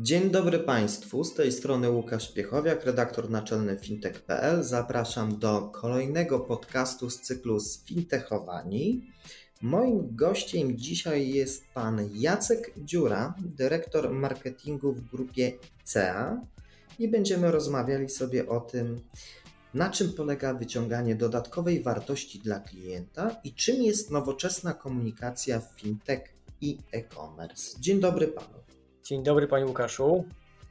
Dzień dobry Państwu, z tej strony Łukasz Piechowiak, redaktor naczelny fintech.pl. Zapraszam do kolejnego podcastu z cyklu Sfintechowani. Moim gościem dzisiaj jest pan Jacek Dziura, dyrektor marketingu w grupie CEA i będziemy rozmawiali sobie o tym, na czym polega wyciąganie dodatkowej wartości dla klienta i czym jest nowoczesna komunikacja w fintech i e-commerce. Dzień dobry panu. Dzień dobry Panie Łukaszu.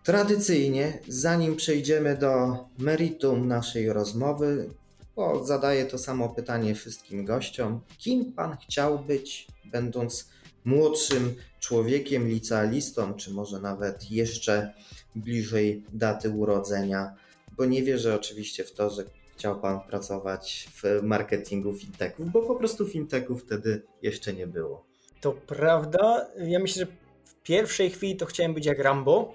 Tradycyjnie, zanim przejdziemy do meritum naszej rozmowy, bo zadaję to samo pytanie wszystkim gościom. Kim Pan chciał być, będąc młodszym człowiekiem, licealistą, czy może nawet jeszcze bliżej daty urodzenia? Bo nie wierzę oczywiście w to, że chciał Pan pracować w marketingu fintechów, bo po prostu fintechów wtedy jeszcze nie było. To prawda. Ja myślę, że pierwszej chwili to chciałem być jak Rambo.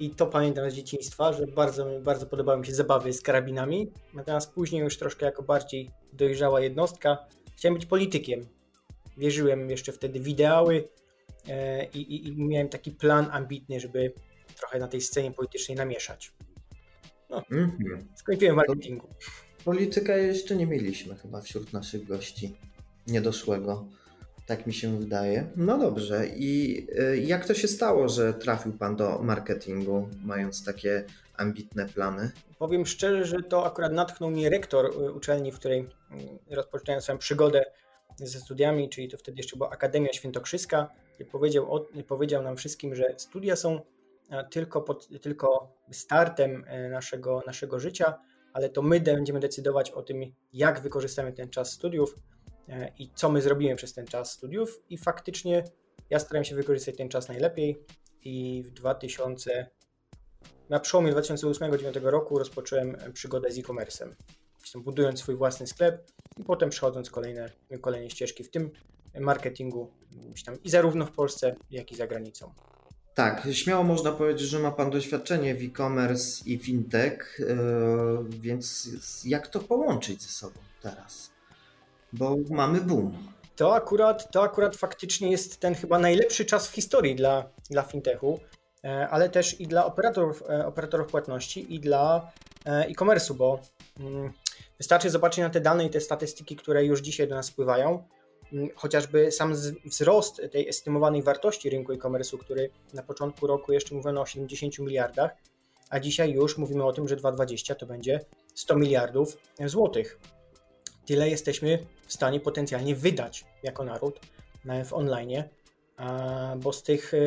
I to pamiętam z dzieciństwa, że bardzo, bardzo podobały mi się zabawy z karabinami. Natomiast później już troszkę jako bardziej dojrzała jednostka chciałem być politykiem. Wierzyłem jeszcze wtedy w ideały e, i, i, i miałem taki plan ambitny, żeby trochę na tej scenie politycznej namieszać. No, mm -hmm. skończyłem marketingu. Polityka jeszcze nie mieliśmy chyba wśród naszych gości niedoszłego. Tak mi się wydaje. No dobrze. I y, jak to się stało, że trafił Pan do marketingu, mając takie ambitne plany? Powiem szczerze, że to akurat natchnął mnie rektor y, uczelni, w której y, rozpoczynałem swoją przygodę ze studiami, czyli to wtedy jeszcze była Akademia Świętokrzyska. Powiedział, powiedział nam wszystkim, że studia są tylko, pod, tylko startem naszego, naszego życia, ale to my będziemy decydować o tym, jak wykorzystamy ten czas studiów E, i co my zrobimy przez ten czas studiów i faktycznie ja starałem się wykorzystać ten czas najlepiej i w 2000 na przełomie 2008-2009 roku rozpocząłem przygodę z e-commerce'em. Budując swój własny sklep i potem przechodząc kolejne, kolejne ścieżki w tym marketingu tam i zarówno w Polsce, jak i za granicą. Tak, śmiało można powiedzieć, że ma Pan doświadczenie w e-commerce i fintech, e, więc jak to połączyć ze sobą teraz? Bo mamy boom. To akurat, to akurat faktycznie jest ten chyba najlepszy czas w historii dla, dla fintechu, e, ale też i dla operatorów, e, operatorów płatności i dla e, e-commerce'u, bo mm, wystarczy zobaczyć na te dane i te statystyki, które już dzisiaj do nas wpływają. Mm, chociażby sam wzrost tej estymowanej wartości rynku e-commerce'u, który na początku roku jeszcze mówiono o 70 miliardach, a dzisiaj już mówimy o tym, że 2020 to będzie 100 miliardów złotych. Tyle jesteśmy w stanie potencjalnie wydać jako naród w online, bo z tych e,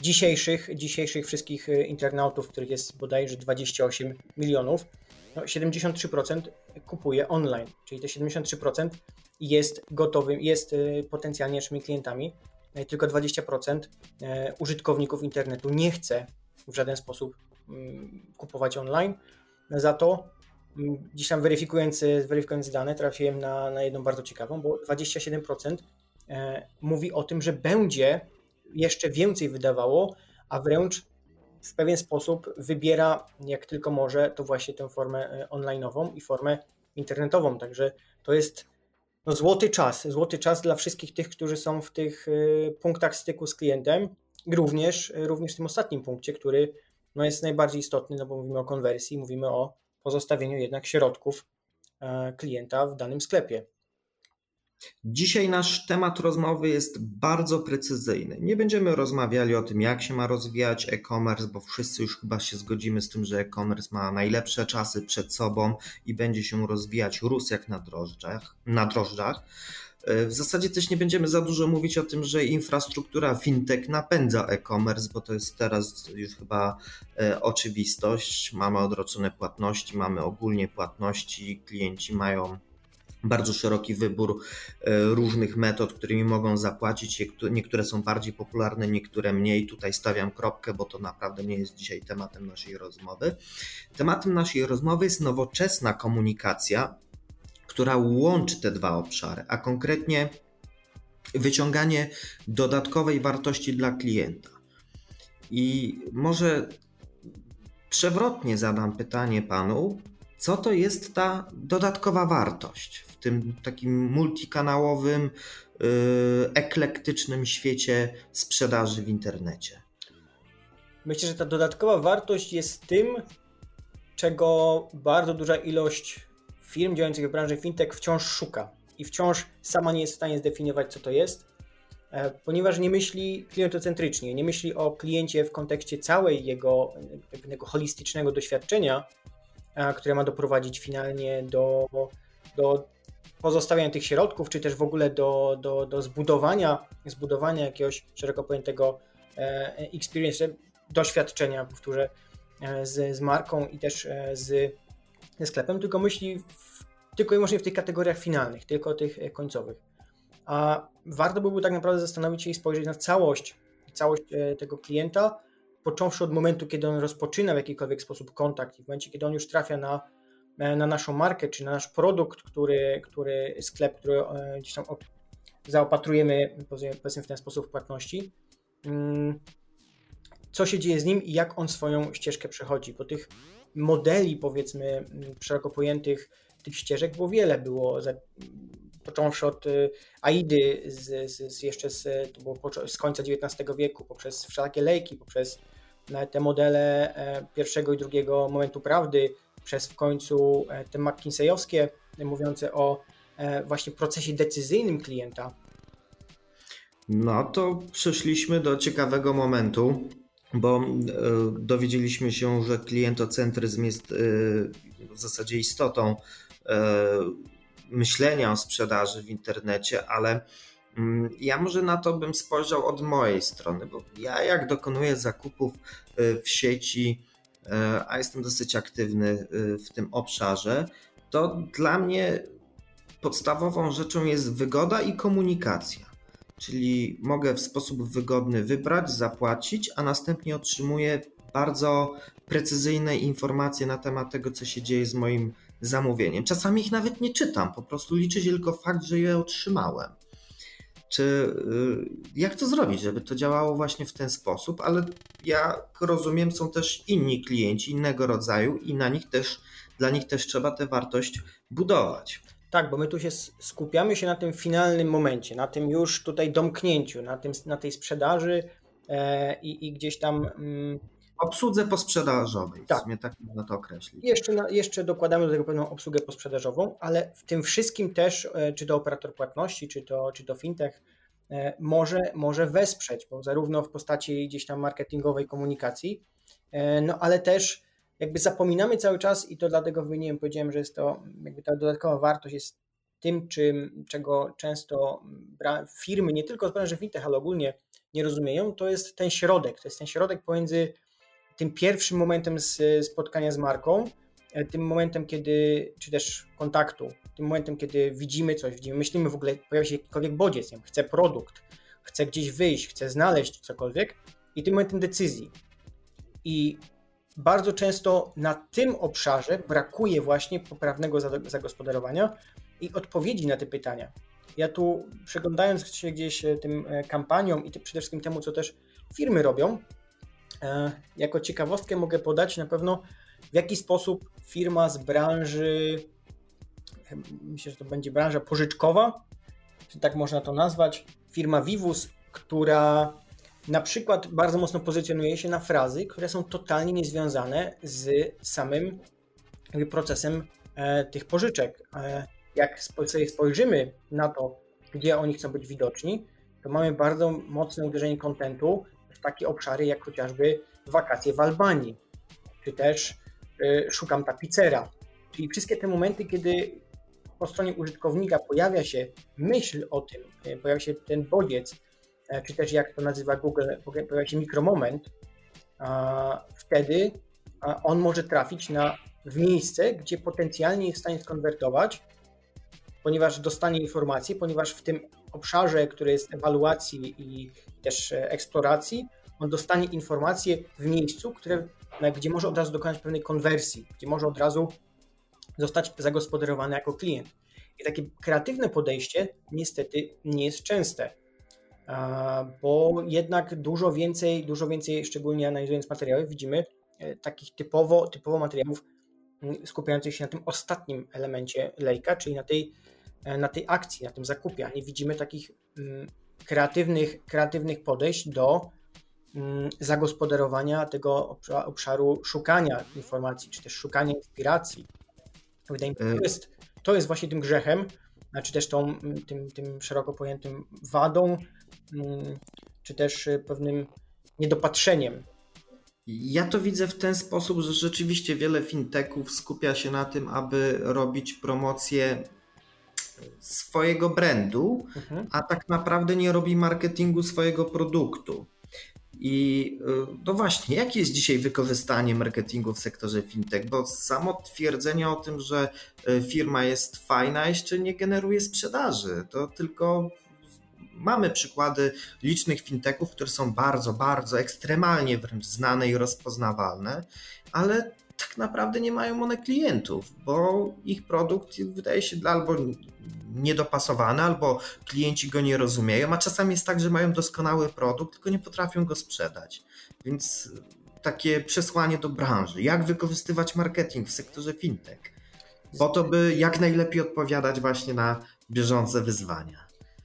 dzisiejszych, dzisiejszych wszystkich e, internautów, których jest bodajże 28 milionów, no 73% kupuje online, czyli te 73% jest gotowym, jest e, potencjalnie naszymi klientami, tylko 20% użytkowników internetu nie chce w żaden sposób mm, kupować online. Za to Dziś tam weryfikując, weryfikując dane trafiłem na, na jedną bardzo ciekawą, bo 27% e, mówi o tym, że będzie jeszcze więcej wydawało, a wręcz w pewien sposób wybiera, jak tylko może, to właśnie tę formę e, online'ową i formę internetową. Także to jest no, złoty czas, złoty czas dla wszystkich tych, którzy są w tych e, punktach styku z klientem, również, również w tym ostatnim punkcie, który no, jest najbardziej istotny, no bo mówimy o konwersji, mówimy o pozostawieniu jednak środków e, klienta w danym sklepie. Dzisiaj nasz temat rozmowy jest bardzo precyzyjny. Nie będziemy rozmawiali o tym, jak się ma rozwijać e-commerce, bo wszyscy już chyba się zgodzimy z tym, że e-commerce ma najlepsze czasy przed sobą i będzie się rozwijać rósł jak na drożdżach. Na drożdżach. W zasadzie też nie będziemy za dużo mówić o tym, że infrastruktura fintech napędza e-commerce, bo to jest teraz już chyba e, oczywistość. Mamy odroczone płatności, mamy ogólnie płatności, klienci mają bardzo szeroki wybór e, różnych metod, którymi mogą zapłacić. Niektóre są bardziej popularne, niektóre mniej. Tutaj stawiam kropkę, bo to naprawdę nie jest dzisiaj tematem naszej rozmowy. Tematem naszej rozmowy jest nowoczesna komunikacja, która łączy te dwa obszary, a konkretnie wyciąganie dodatkowej wartości dla klienta. I może przewrotnie zadam pytanie panu, co to jest ta dodatkowa wartość w tym takim multikanałowym, yy, eklektycznym świecie sprzedaży w internecie? Myślę, że ta dodatkowa wartość jest tym, czego bardzo duża ilość firm działających w branży fintech wciąż szuka i wciąż sama nie jest w stanie zdefiniować, co to jest, e, ponieważ nie myśli klientocentrycznie, nie myśli o kliencie w kontekście całej jego pewnego holistycznego doświadczenia, które ma doprowadzić finalnie do, do pozostawiania tych środków, czy też w ogóle do, do, do zbudowania, zbudowania jakiegoś szeroko pojętego e, experience, doświadczenia, powtórzę, e, z, z marką i też z, sklepem, tylko myśli w, tylko i wyłącznie w tych kategoriach finalnych, tylko tych końcowych. A warto by było tak naprawdę zastanowić się i spojrzeć na całość, całość tego klienta, począwszy od momentu, kiedy on rozpoczyna w jakikolwiek sposób kontakt i w momencie, kiedy on już trafia na, e, na naszą markę, czy na nasz produkt, który, który sklep, który e, gdzieś tam zaopatrujemy, powiedzmy w ten sposób płatności, mm, co się dzieje z nim i jak on swoją ścieżkę przechodzi, bo tych modeli, powiedzmy, mm, szeroko pojętych tych ścieżek było wiele, było za, począwszy od y, AIDy z, z, z jeszcze z, to było z końca XIX wieku, poprzez wszelakie lejki, poprzez te modele e, pierwszego i drugiego momentu prawdy, przez w końcu e, te McKinseyowskie, mówiące o e, właśnie procesie decyzyjnym klienta. No to przeszliśmy do ciekawego momentu, bo dowiedzieliśmy się, że klientocentryzm jest w zasadzie istotą myślenia o sprzedaży w internecie, ale Mm, ja może na to bym spojrzał od mojej strony, bo ja jak dokonuję zakupów w sieci, a jestem dosyć aktywny w tym obszarze, to dla mnie podstawową rzeczą jest wygoda i komunikacja. Czyli mogę w sposób wygodny wybrać, zapłacić, a następnie otrzymuję bardzo precyzyjne informacje na temat tego, co się dzieje z moim zamówieniem. Czasami ich nawet nie czytam, po prostu liczy się tylko fakt, że je otrzymałem. Czy y, jak to zrobić, żeby to działało właśnie w ten sposób, ale jak rozumiem, są też inni klienci innego rodzaju i na nich też, dla nich też trzeba tę wartość budować. Tak, bo my tu się skupiamy się na tym finalnym momencie, na tym już tutaj domknięciu, na, tym, na tej sprzedaży e, i, i, gdzieś tam. Mm, obsłudze posprzedażowej, tak. w sumie tak można to określić. Jeszcze, na, jeszcze dokładamy do tego pewną obsługę posprzedażową, ale w tym wszystkim też, e, czy to operator płatności, czy to, czy to fintech, e, może, może wesprzeć, bo zarówno w postaci gdzieś tam marketingowej komunikacji, e, no ale też jakby zapominamy cały czas i to dlatego wymieniłem, powiedziałem, że jest to jakby ta dodatkowa wartość jest tym, czym, czego często firmy, nie tylko z branży fintech, ale ogólnie nie rozumieją, to jest ten środek, to jest ten środek pomiędzy tym pierwszym momentem z, spotkania z marką, e, tym momentem, kiedy, czy też kontaktu, tym momentem, kiedy widzimy coś, widzimy, myślimy w ogóle, pojawia się jakikolwiek bodziec, nie chcę produkt, chcę gdzieś wyjść, chcę znaleźć cokolwiek i tym momentem decyzji. I bardzo często na tym obszarze brakuje właśnie poprawnego zagospodarowania i odpowiedzi na te pytania. Ja tu przeglądając się gdzieś e, tym e, kampaniom i przede wszystkim temu, co też firmy robią, E, jako ciekawostkę mogę podać na pewno, w jaki sposób firma z branży, myślę, że to będzie branża pożyczkowa, czy tak można to nazwać, firma Vivus, która na przykład bardzo mocno pozycjonuje się na frazy, które są totalnie niezwiązane z samym procesem e, tych pożyczek. E, jak sobie spojrzymy na to, gdzie oni chcą być widoczni, to mamy bardzo mocne uderzenie kontentu takie obszary jak chociażby wakacje w Albanii, czy też y, szukam tapicera. Czyli wszystkie te momenty, kiedy po stronie użytkownika pojawia się myśl o tym, y, pojawia się ten bodziec, e, czy też jak to nazywa Google, pojawia się mikromoment, wtedy on może trafić na w miejsce, gdzie potencjalnie jest w stanie skonwertować ponieważ dostanie informacje, ponieważ w tym obszarze, który jest ewaluacji i też e, eksploracji, on dostanie informacje w miejscu, które, gdzie może od razu dokonać pewnej konwersji, gdzie może od razu zostać zagospodarowany jako klient. I takie kreatywne podejście niestety nie jest częste, bo jednak dużo więcej, dużo więcej, szczególnie analizując materiały, widzimy e, takich typowo, typowo materiałów skupiających się na tym ostatnim elemencie lejka, czyli na tej, e, na tej akcji, na tym zakupie. Nie widzimy takich kreatywnych, kreatywnych podejść do zagospodarowania tego obszaru szukania informacji, czy też szukania inspiracji. Wydaje mi się, to y- jest, to jest właśnie tym grzechem, czy też tą, tym, tym szeroko pojętym wadą, czy też pewnym niedopatrzeniem ja to widzę w ten sposób, że rzeczywiście wiele fintechów skupia się na tym, aby robić promocję swojego brandu, mhm. a tak naprawdę nie robi marketingu swojego produktu. I y, no właśnie, jakie jest dzisiaj wykorzystanie marketingu w sektorze fintech? Bo samo twierdzenie o tym, że y, firma jest fajna, jeszcze nie generuje sprzedaży. To tylko mamy przykłady licznych fintechów, które są bardzo, bardzo ekstremalnie wręcz znane i rozpoznawalne, ale tak naprawdę nie mają one klientów, bo ich produkt wydaje się albo niedopasowany, albo klienci go nie rozumieją, a czasami jest tak, że mają doskonały produkt, tylko nie potrafią go sprzedać. Więc takie przesłanie do branży, jak wykorzystywać marketing w sektorze fintech, po to, by jak najlepiej odpowiadać właśnie na bieżące wyzwania.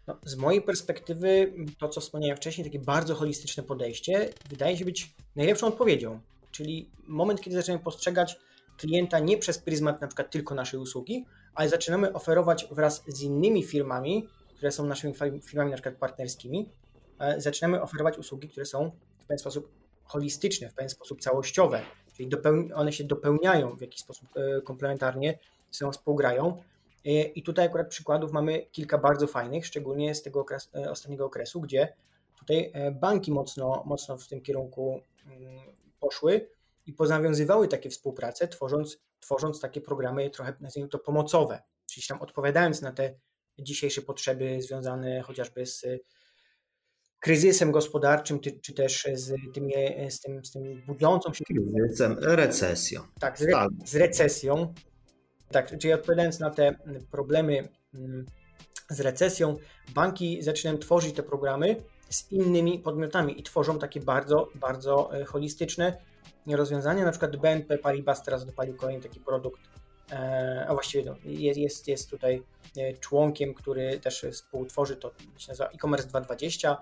No, z mojej perspektywy, to co wspomniałem wcześniej, takie bardzo holistyczne podejście wydaje się być najlepszą odpowiedzią. Czyli moment, kiedy zaczynamy postrzegać klienta nie przez pryzmat na przykład tylko naszej usługi, ale zaczynamy oferować wraz z innymi firmami, które są naszymi firmami na przykład partnerskimi, e, zaczynamy oferować usługi, które są w pewien sposób holistyczne, w pewien sposób całościowe, czyli one się dopełniają w jakiś sposób e, komplementarnie, ze sobą współgrają. E, I tutaj akurat przykładów mamy kilka bardzo fajnych, szczególnie z tego okres, ostatniego okresu, gdzie tutaj banki mocno, mocno w tym kierunku mm, poszły i pozawiązywały takie współprace, tworząc, tworząc takie programy trochę, nazwijmy to, pomocowe, czyli tam odpowiadając na te dzisiejsze potrzeby związane chociażby z kryzysem gospodarczym, czy, czy też z, tym, z, tym, z tym budzącą się... Kryzysem, recesją. Tak, z, re, z recesją. Tak, czyli odpowiadając na te problemy mm, z recesją, banki zaczynają tworzyć te programy z innymi podmiotami i tworzą takie bardzo, bardzo e, holistyczne rozwiązania. Na przykład BNP Paribas teraz dopalił kolejny taki produkt, e, a właściwie no, jest, jest tutaj e, członkiem, który też współtworzy to, się nazywa e-commerce 220.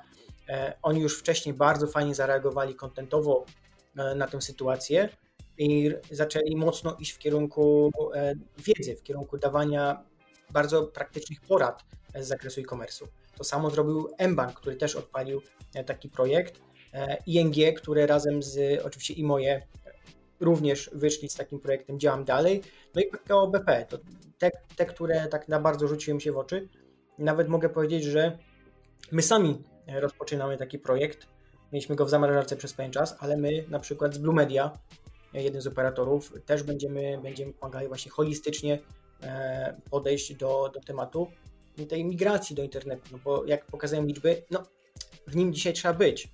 Oni już wcześniej bardzo fajnie zareagowali kontentowo na tę sytuację i zaczęli mocno iść w kierunku wiedzy, w kierunku dawania bardzo praktycznych porad z zakresu e-commerce'u. To samo zrobił mBank, który też odpalił e, taki projekt. E, ING, które razem z oczywiście i moje również wyszli z takim projektem Działam Dalej. No i PKO BP, to te, te, które tak na bardzo rzuciły mi się w oczy. Nawet mogę powiedzieć, że my sami rozpoczynamy taki projekt. Mieliśmy go w zamrażarce przez pewien czas, ale my na przykład z Blue Media, jeden z operatorów, też będziemy, będziemy pomagali właśnie holistycznie e, podejść do, do tematu tej migracji do internetu, no bo jak pokazują liczby, no w nim dzisiaj trzeba być.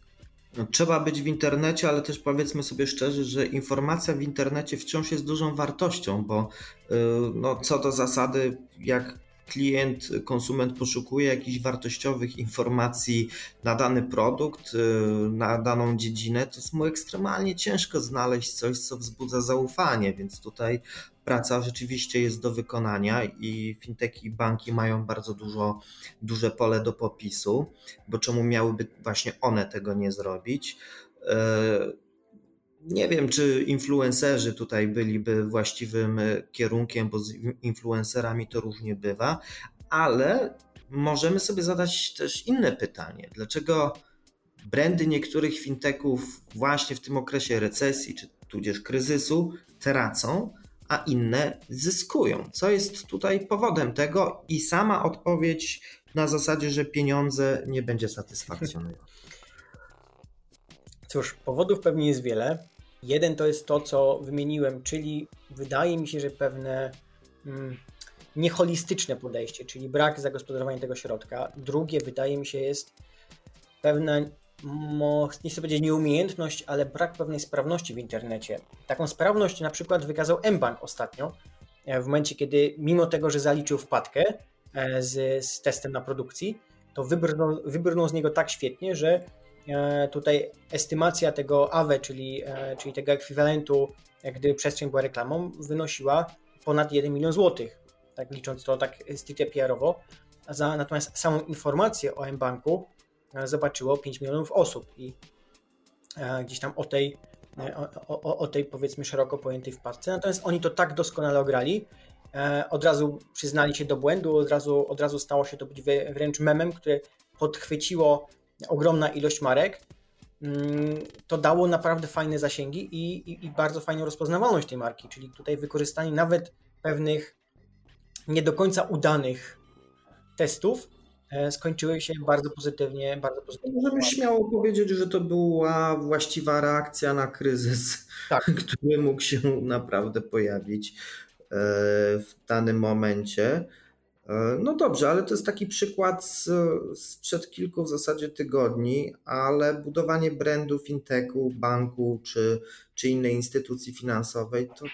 No, trzeba być w internecie, ale też powiedzmy sobie szczerze, że informacja w internecie wciąż jest dużą wartością, bo y, no, co do zasady, jak klient, konsument poszukuje jakichś wartościowych informacji na dany produkt, y, na daną dziedzinę, to jest mu ekstremalnie ciężko znaleźć coś, co wzbudza zaufanie, więc tutaj praca rzeczywiście jest do wykonania i fintechy i banki mają bardzo dużo, duże pole do popisu, bo czemu miałyby właśnie one tego nie zrobić? E, nie wiem, czy influencerzy tutaj byliby właściwym kierunkiem, bo z influencerami to różnie bywa, ale możemy sobie zadać też inne pytanie. Dlaczego brandy niektórych fintechów właśnie w tym okresie recesji czy tudzież kryzysu tracą, a inne zyskują. Co jest tutaj powodem tego? I sama odpowiedź na zasadzie, że pieniądze nie będzie satysfakcjonujące. Cóż, powodów pewnie jest wiele. Jeden to jest to, co wymieniłem, czyli wydaje mi się, że pewne, hmm, nieholistyczne podejście, czyli brak zagospodarowania tego środka. Drugie, wydaje mi się, jest pewna, nie chcę powiedzieć nieumiejętność, ale brak pewnej sprawności w internecie. Taką sprawność na przykład wykazał mBank ostatnio, e, w momencie, kiedy mimo tego, że zaliczył wpadkę e, z, z testem na produkcji, to wybrnął, wybrnął z niego tak świetnie, że tutaj estymacja tego AWE, czyli, czyli tego ekwiwalentu, jak gdyby przestrzeń była reklamą, wynosiła ponad 1 milion złotych, tak licząc to tak stricte PR-owo. Natomiast samą informację o mBanku E, zobaczyło 5 milionów osób i e, gdzieś tam o tej, e, o, o, o tej powiedzmy szeroko pojętej wpadce. Natomiast oni to tak doskonale ograli, od razu przyznali się do błędu, od razu, od razu stało się to być wręcz memem, które podchwyciło ogromna ilość marek. Mm, to dało naprawdę fajne zasięgi i, i, i bardzo fajną rozpoznawalność tej marki, czyli tutaj wykorzystanie nawet pewnych nie do końca udanych testów E, skończyły się bardzo pozytywnie. Bardzo pozytywnie. Możemy śmiało powiedzieć, że to była właściwa reakcja na kryzys, tak. który mógł się naprawdę pojawić e, w danym momencie. E, no dobrze, ale to jest taki przykład z, sprzed kilku w zasadzie tygodni, ale budowanie brandu fintechu, banku czy, czy innej instytucji finansowej to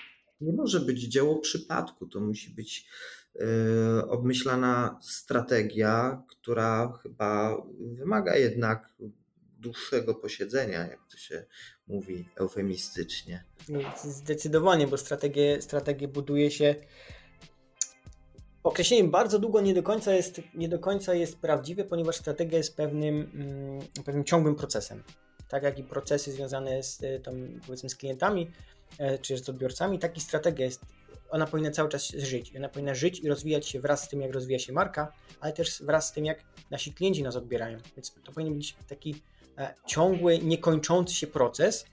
nie może być dzieło przypadku. To musi być Y, obmyślana strategia, która chyba wymaga jednak dłuższego posiedzenia, jak to się mówi eufemistycznie. No, zdecydowanie, bo strategię, strategię buduje się. Określeniem bardzo długo nie do, końca jest, nie do końca jest prawdziwe, ponieważ strategia jest pewnym, mm, pewnym ciągłym procesem. Tak jak i procesy związane z, tam, powiedzmy, z klientami e, czy z odbiorcami, tak i strategia jest ona powinna cały czas żyć. Ona powinna żyć i rozwijać się wraz z tym, jak rozwija się marka, ale też wraz z tym, jak nasi klienci nas odbierają. Więc to powinien być taki e, ciągły, niekończący się proces.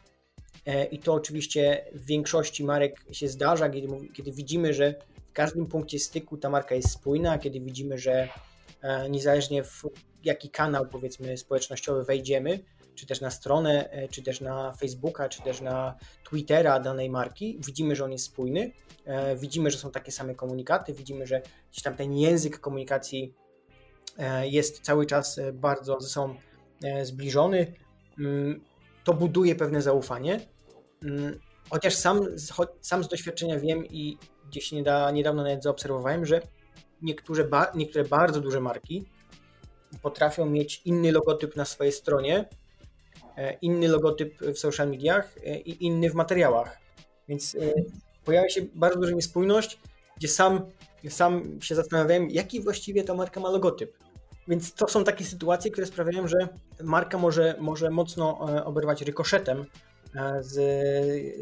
E, I to oczywiście w większości marek się zdarza, kiedy, kiedy widzimy, że każdym punkcie styku ta marka jest spójna, kiedy widzimy, że e, niezależnie w jaki kanał powiedzmy społecznościowy wejdziemy, czy też na stronę, e, czy też na Facebooka, czy też na Twittera danej marki, widzimy, że on jest spójny, e, widzimy, że są takie same komunikaty, widzimy, że gdzieś tam ten język komunikacji jest cały czas bardzo ze sobą zbliżony. Mm, to buduje pewne zaufanie. Mm, chociaż sam, sam z doświadczenia wiem i gdzieś niedawno nawet zaobserwowałem, że niektóre, niektóre bardzo duże marki potrafią mieć inny logotyp na swojej stronie, E, inny logotyp w social mediach e, i inny w materiałach. Więc e, pojawia się bardzo duża niespójność, gdzie sam, sam się zastanawiałem, jaki właściwie ta marka ma logotyp. Więc to są takie sytuacje, które sprawiają, że marka może, może mocno oberwać rykoszetem z,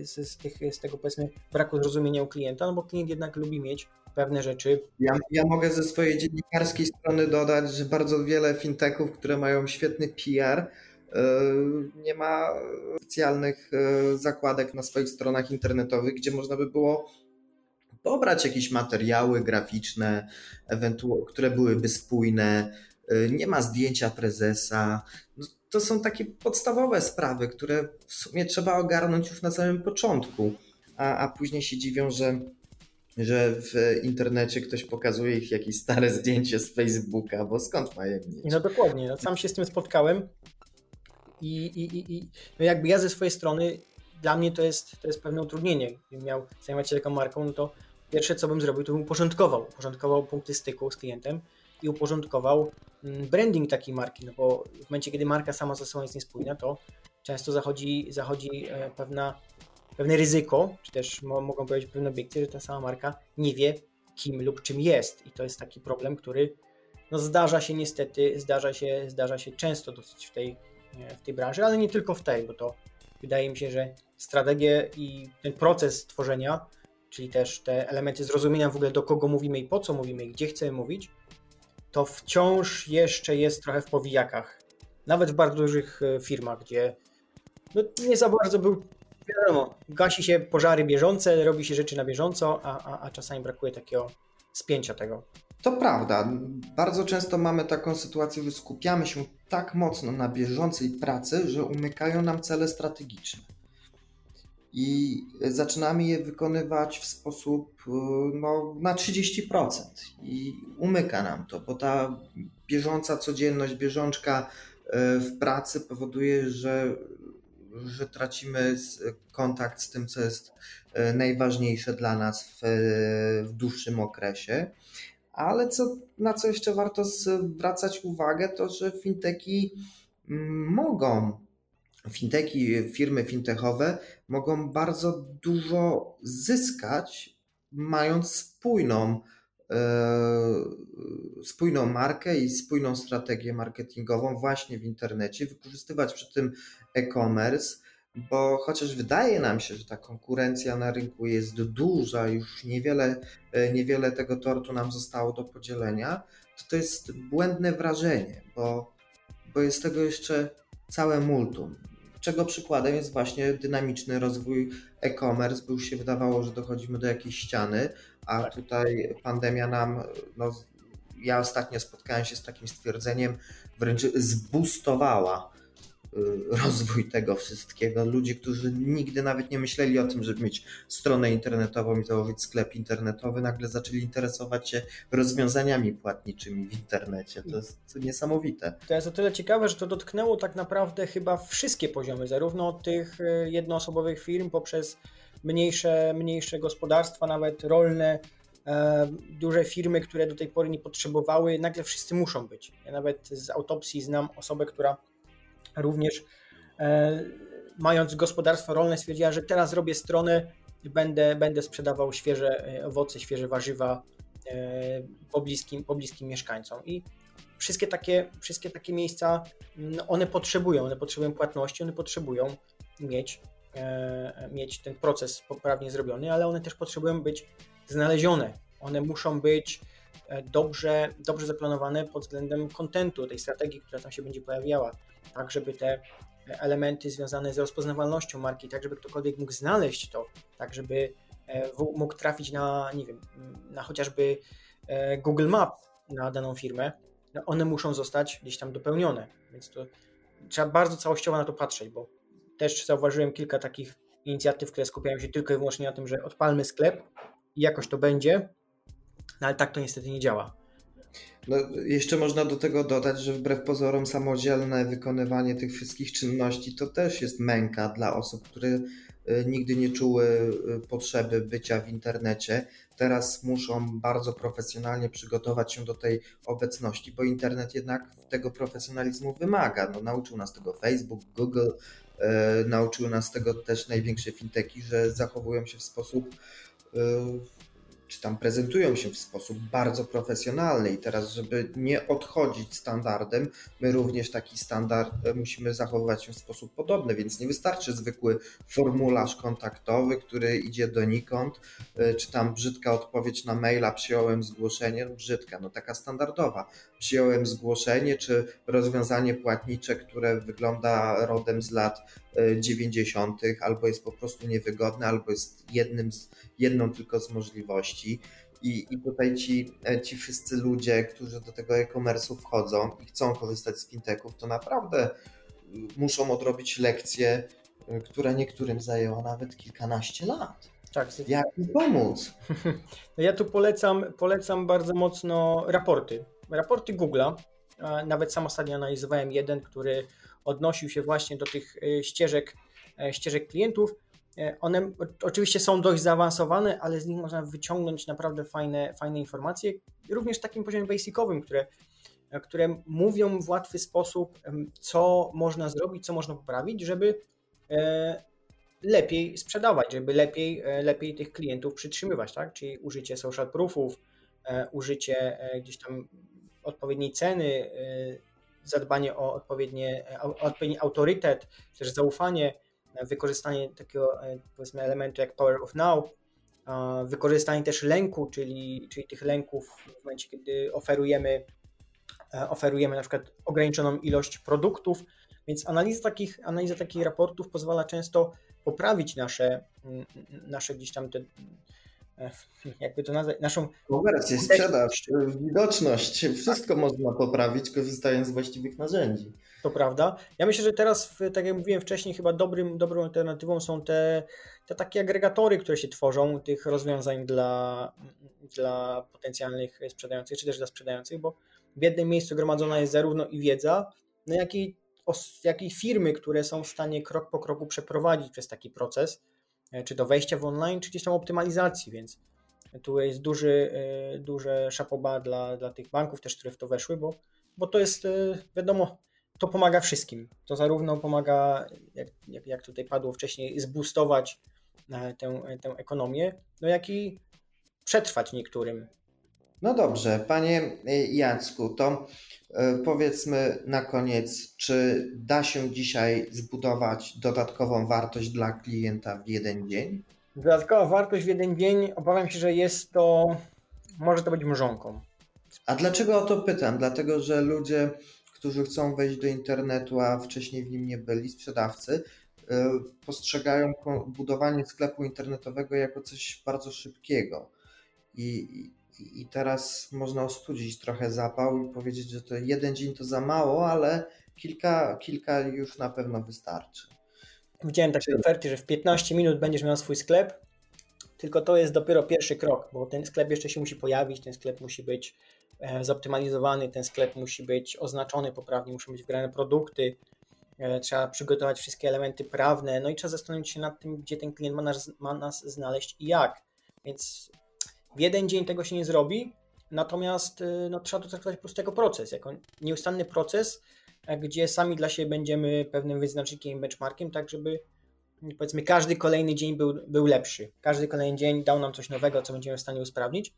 z, z, tych, z tego powiedzmy braku zrozumienia u klienta, no bo klient jednak lubi mieć pewne rzeczy. Ja, ja mogę ze swojej dziennikarskiej strony dodać, że bardzo wiele fintechów, które mają świetny PR, nie ma specjalnych e, zakładek na swoich stronach internetowych, gdzie można by było pobrać jakieś materiały graficzne, które byłyby spójne. E, nie ma zdjęcia prezesa. No, to są takie podstawowe sprawy, które w sumie trzeba ogarnąć już na samym początku, a, a później się dziwią, że że w internecie ktoś pokazuje ich jakieś stare zdjęcie z Facebooka, bo skąd mają mieć? No dokładnie, no, sam się z tym spotkałem. I, i, i no jakby ja ze swojej strony, dla mnie to jest, to jest pewne utrudnienie. Gdybym miał zajmować się taką marką, no to pierwsze co bym zrobił, to bym uporządkował. Uporządkował punkty styku z klientem i uporządkował branding takiej marki, no bo w momencie, kiedy marka sama ze sobą jest niespójna, to często zachodzi, zachodzi e, pewna, pewne ryzyko, czy też mogą powiedzieć pewne obiekty, że ta sama marka nie wie, kim lub czym jest. I to jest taki problem, który no zdarza się niestety, zdarza się, zdarza się często dosyć w tej, w tej branży, ale nie tylko w tej, bo to wydaje mi się, że strategię i ten proces tworzenia, czyli też te elementy zrozumienia w ogóle do kogo mówimy i po co mówimy i gdzie chcemy mówić, to wciąż jeszcze jest trochę w powijakach. Nawet w bardzo dużych e, firmach, gdzie no, nie za bardzo był, wiadomo, gasi się pożary bieżące, robi się rzeczy na bieżąco, a, a, a czasami brakuje takiego spięcia tego. To prawda. Bardzo często mamy taką sytuację, że skupiamy się tak mocno na bieżącej pracy, że umykają nam cele strategiczne. I zaczynamy je wykonywać w sposób no, na 30% i umyka nam to, bo ta bieżąca codzienność, bieżączka w pracy powoduje, że, że tracimy kontakt z tym, co jest najważniejsze dla nas w, w dłuższym okresie. Ale co, na co jeszcze warto zwracać uwagę, to że finteki mm, mogą, finteki, firmy fintechowe mogą bardzo dużo zyskać, mając spójną, e, spójną markę i spójną strategię marketingową właśnie w internecie, wykorzystywać przy tym e-commerce bo chociaż wydaje nam się, że ta konkurencja na rynku jest duża, już niewiele, e, niewiele tego tortu nam zostało do podzielenia, to to jest błędne wrażenie, bo, bo jest tego jeszcze całe multum. Czego przykładem jest właśnie dynamiczny rozwój e-commerce, bo już się wydawało, że dochodzimy do jakiejś ściany, a tak. tutaj pandemia nam, no, ja ostatnio spotkałem się z takim stwierdzeniem, wręcz zbustowała rozwój tego wszystkiego. Ludzie, którzy nigdy nawet nie myśleli o tym, żeby mieć stronę internetową i założyć sklep internetowy, nagle zaczęli interesować się rozwiązaniami płatniczymi w internecie. To jest niesamowite. To jest o tyle ciekawe, że to dotknęło tak naprawdę chyba wszystkie poziomy, zarówno tych y, jednoosobowych firm poprzez mniejsze, mniejsze gospodarstwa, nawet rolne, e, duże firmy, które do tej pory nie potrzebowały, nagle wszyscy muszą być. Ja nawet z autopsji znam osobę, która również e, mając gospodarstwo rolne stwierdziła, że teraz robię stronę, będę, będę sprzedawał świeże e, owoce, świeże warzywa e, pobliskim, pobliskim mieszkańcom. I wszystkie takie, wszystkie takie miejsca, no one potrzebują, one potrzebują płatności, one potrzebują mieć, mieć ten proces poprawnie zrobiony, ale one też potrzebują być znalezione. One muszą być dobrze, dobrze zaplanowane pod względem kontentu, tej strategii, która tam się będzie pojawiała tak żeby te elementy związane z rozpoznawalnością marki, tak żeby ktokolwiek mógł znaleźć to, tak żeby e, mógł trafić na, nie wiem, na chociażby e, Google Map na daną firmę, no one muszą zostać gdzieś tam dopełnione, więc to trzeba bardzo całościowo na to patrzeć, bo też zauważyłem kilka takich inicjatyw, które skupiają się tylko i wyłącznie na tym, że odpalmy sklep i jakoś to będzie, no ale tak to niestety nie działa. No, jeszcze można do tego dodać, że wbrew pozorom samodzielne wykonywanie tych wszystkich czynności to też jest męka dla osób, które y, nigdy nie czuły y, potrzeby bycia w internecie. Teraz muszą bardzo profesjonalnie przygotować się do tej obecności, bo internet jednak tego profesjonalizmu wymaga. No, nauczył nas tego Facebook, Google, e, nauczył nas tego też największe finteki, że zachowują się w sposób e, czy tam prezentują się w sposób bardzo profesjonalny. I teraz, żeby nie odchodzić standardem, my również taki standard e, musimy zachowywać się w sposób podobny, więc nie wystarczy zwykły formularz kontaktowy, który idzie donikąd, e, czy tam brzydka odpowiedź na maila, przyjąłem zgłoszenie, brzydka, no taka standardowa, przyjąłem zgłoszenie, czy rozwiązanie płatnicze, które wygląda rodem z lat 90., albo jest po prostu niewygodne, albo jest jednym z, jedną tylko z możliwości. I, I tutaj ci, e, ci wszyscy ludzie, którzy do tego e-commerce'u wchodzą i chcą korzystać z fintechów, to naprawdę y, muszą odrobić lekcję, która niektórym zajęła nawet kilkanaście lat. Tak, Jak mi pomóc? No ja tu polecam, polecam bardzo mocno raporty. Raporty Google'a. Nawet sam ostatnio analizowałem jeden, który odnosił się właśnie do tych e, ścieżek, e, ścieżek klientów. E, one oczywiście są dość zaawansowane, ale z nich można wyciągnąć naprawdę fajne, fajne informacje, również takim poziomie basicowym, które, które mówią w łatwy sposób, co można zrobić, co można poprawić, żeby lepiej sprzedawać, żeby lepiej, lepiej tych klientów przytrzymywać, tak? Czyli użycie social proofów, użycie gdzieś tam odpowiedniej ceny, zadbanie o odpowiednie, odpowiedni autorytet, też zaufanie, wykorzystanie takiego e, powiedzmy elementu jak Power of Now, wykorzystanie też lęku, czyli, czyli tych lęków w momencie, kiedy oferujemy, e, oferujemy na przykład ograniczoną ilość produktów, więc analiza takich, analiza takich raportów pozwala często poprawić nasze, nasze gdzieś tam te jakby to nazwać, naszą... Konwersję, sprzedaż, widoczność, wszystko można poprawić korzystając z właściwych narzędzi. To prawda. Ja myślę, że teraz, tak jak mówiłem wcześniej, chyba dobrym, dobrą alternatywą są te, te takie agregatory, które się tworzą, tych rozwiązań dla, dla potencjalnych sprzedających, czy też dla sprzedających, bo w jednym miejscu gromadzona jest zarówno i wiedza, no jak i, jak i firmy, które są w stanie krok po kroku przeprowadzić przez taki proces, czy do wejścia w online, czy gdzieś tam optymalizacji, więc tu jest duży, e, duże szapoba dla, dla tych banków też, które w to weszły, bo, bo to jest, e, wiadomo, to pomaga wszystkim. To zarówno pomaga, jak, jak, jak tutaj padło wcześniej, zboostować tę, tę ekonomię, no jak i przetrwać niektórym. No dobrze, panie Jacku, to E, powiedzmy na koniec, czy da się dzisiaj zbudować dodatkową wartość dla klienta w jeden dzień? Dodatkowa wartość w jeden dzień, obawiam się, że jest to, może to być mrzonką. A dlaczego o to pytam? Dlatego, że ludzie, którzy chcą wejść do internetu, a wcześniej w nim nie byli, sprzedawcy, e, postrzegają budowanie sklepu internetowego jako coś bardzo szybkiego. I, i teraz można ostudzić trochę zapał i powiedzieć, że to jeden dzień to za mało, ale kilka, kilka już na pewno wystarczy. Widziałem takie oferty, że w 15 minut będziesz miał swój sklep, tylko to jest dopiero pierwszy krok, bo ten sklep jeszcze się musi pojawić, ten sklep musi być e, zoptymalizowany, ten sklep musi być oznaczony poprawnie, muszą być wgrane produkty, e, trzeba przygotować wszystkie elementy prawne, no i trzeba zastanowić się nad tym, gdzie ten klient ma nas, ma nas znaleźć i jak. Więc w jeden dzień tego się nie zrobi, natomiast y, no, trzeba to traktować po prostu jako proces, jako nieustanny proces, e, gdzie sami dla siebie będziemy pewnym wyznacznikiem, benchmarkiem, tak żeby powiedzmy każdy kolejny dzień był, był lepszy. Każdy kolejny dzień dał nam coś nowego, co będziemy w stanie usprawnić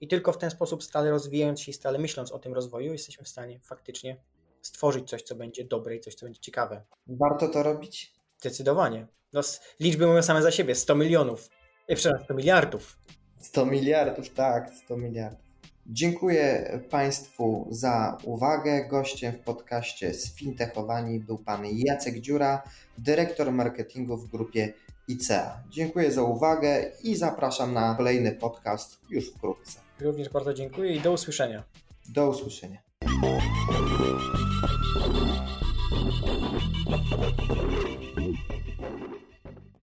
i tylko w ten sposób stale rozwijając się i stale myśląc o tym rozwoju jesteśmy w stanie faktycznie stworzyć coś, co będzie dobre i coś, co będzie ciekawe. Warto to robić? Zdecydowanie. No, liczby mówią same za siebie. 100 milionów. E, przepraszam, 100 miliardów 100 miliardów, tak, 100 miliardów. Dziękuję Państwu za uwagę. Gościem w podcaście Sfintechowani był Pan Jacek Dziura, dyrektor marketingu w grupie ICEA. Dziękuję za uwagę i zapraszam na kolejny podcast już wkrótce. Również bardzo dziękuję i do usłyszenia. Do usłyszenia. Thank you.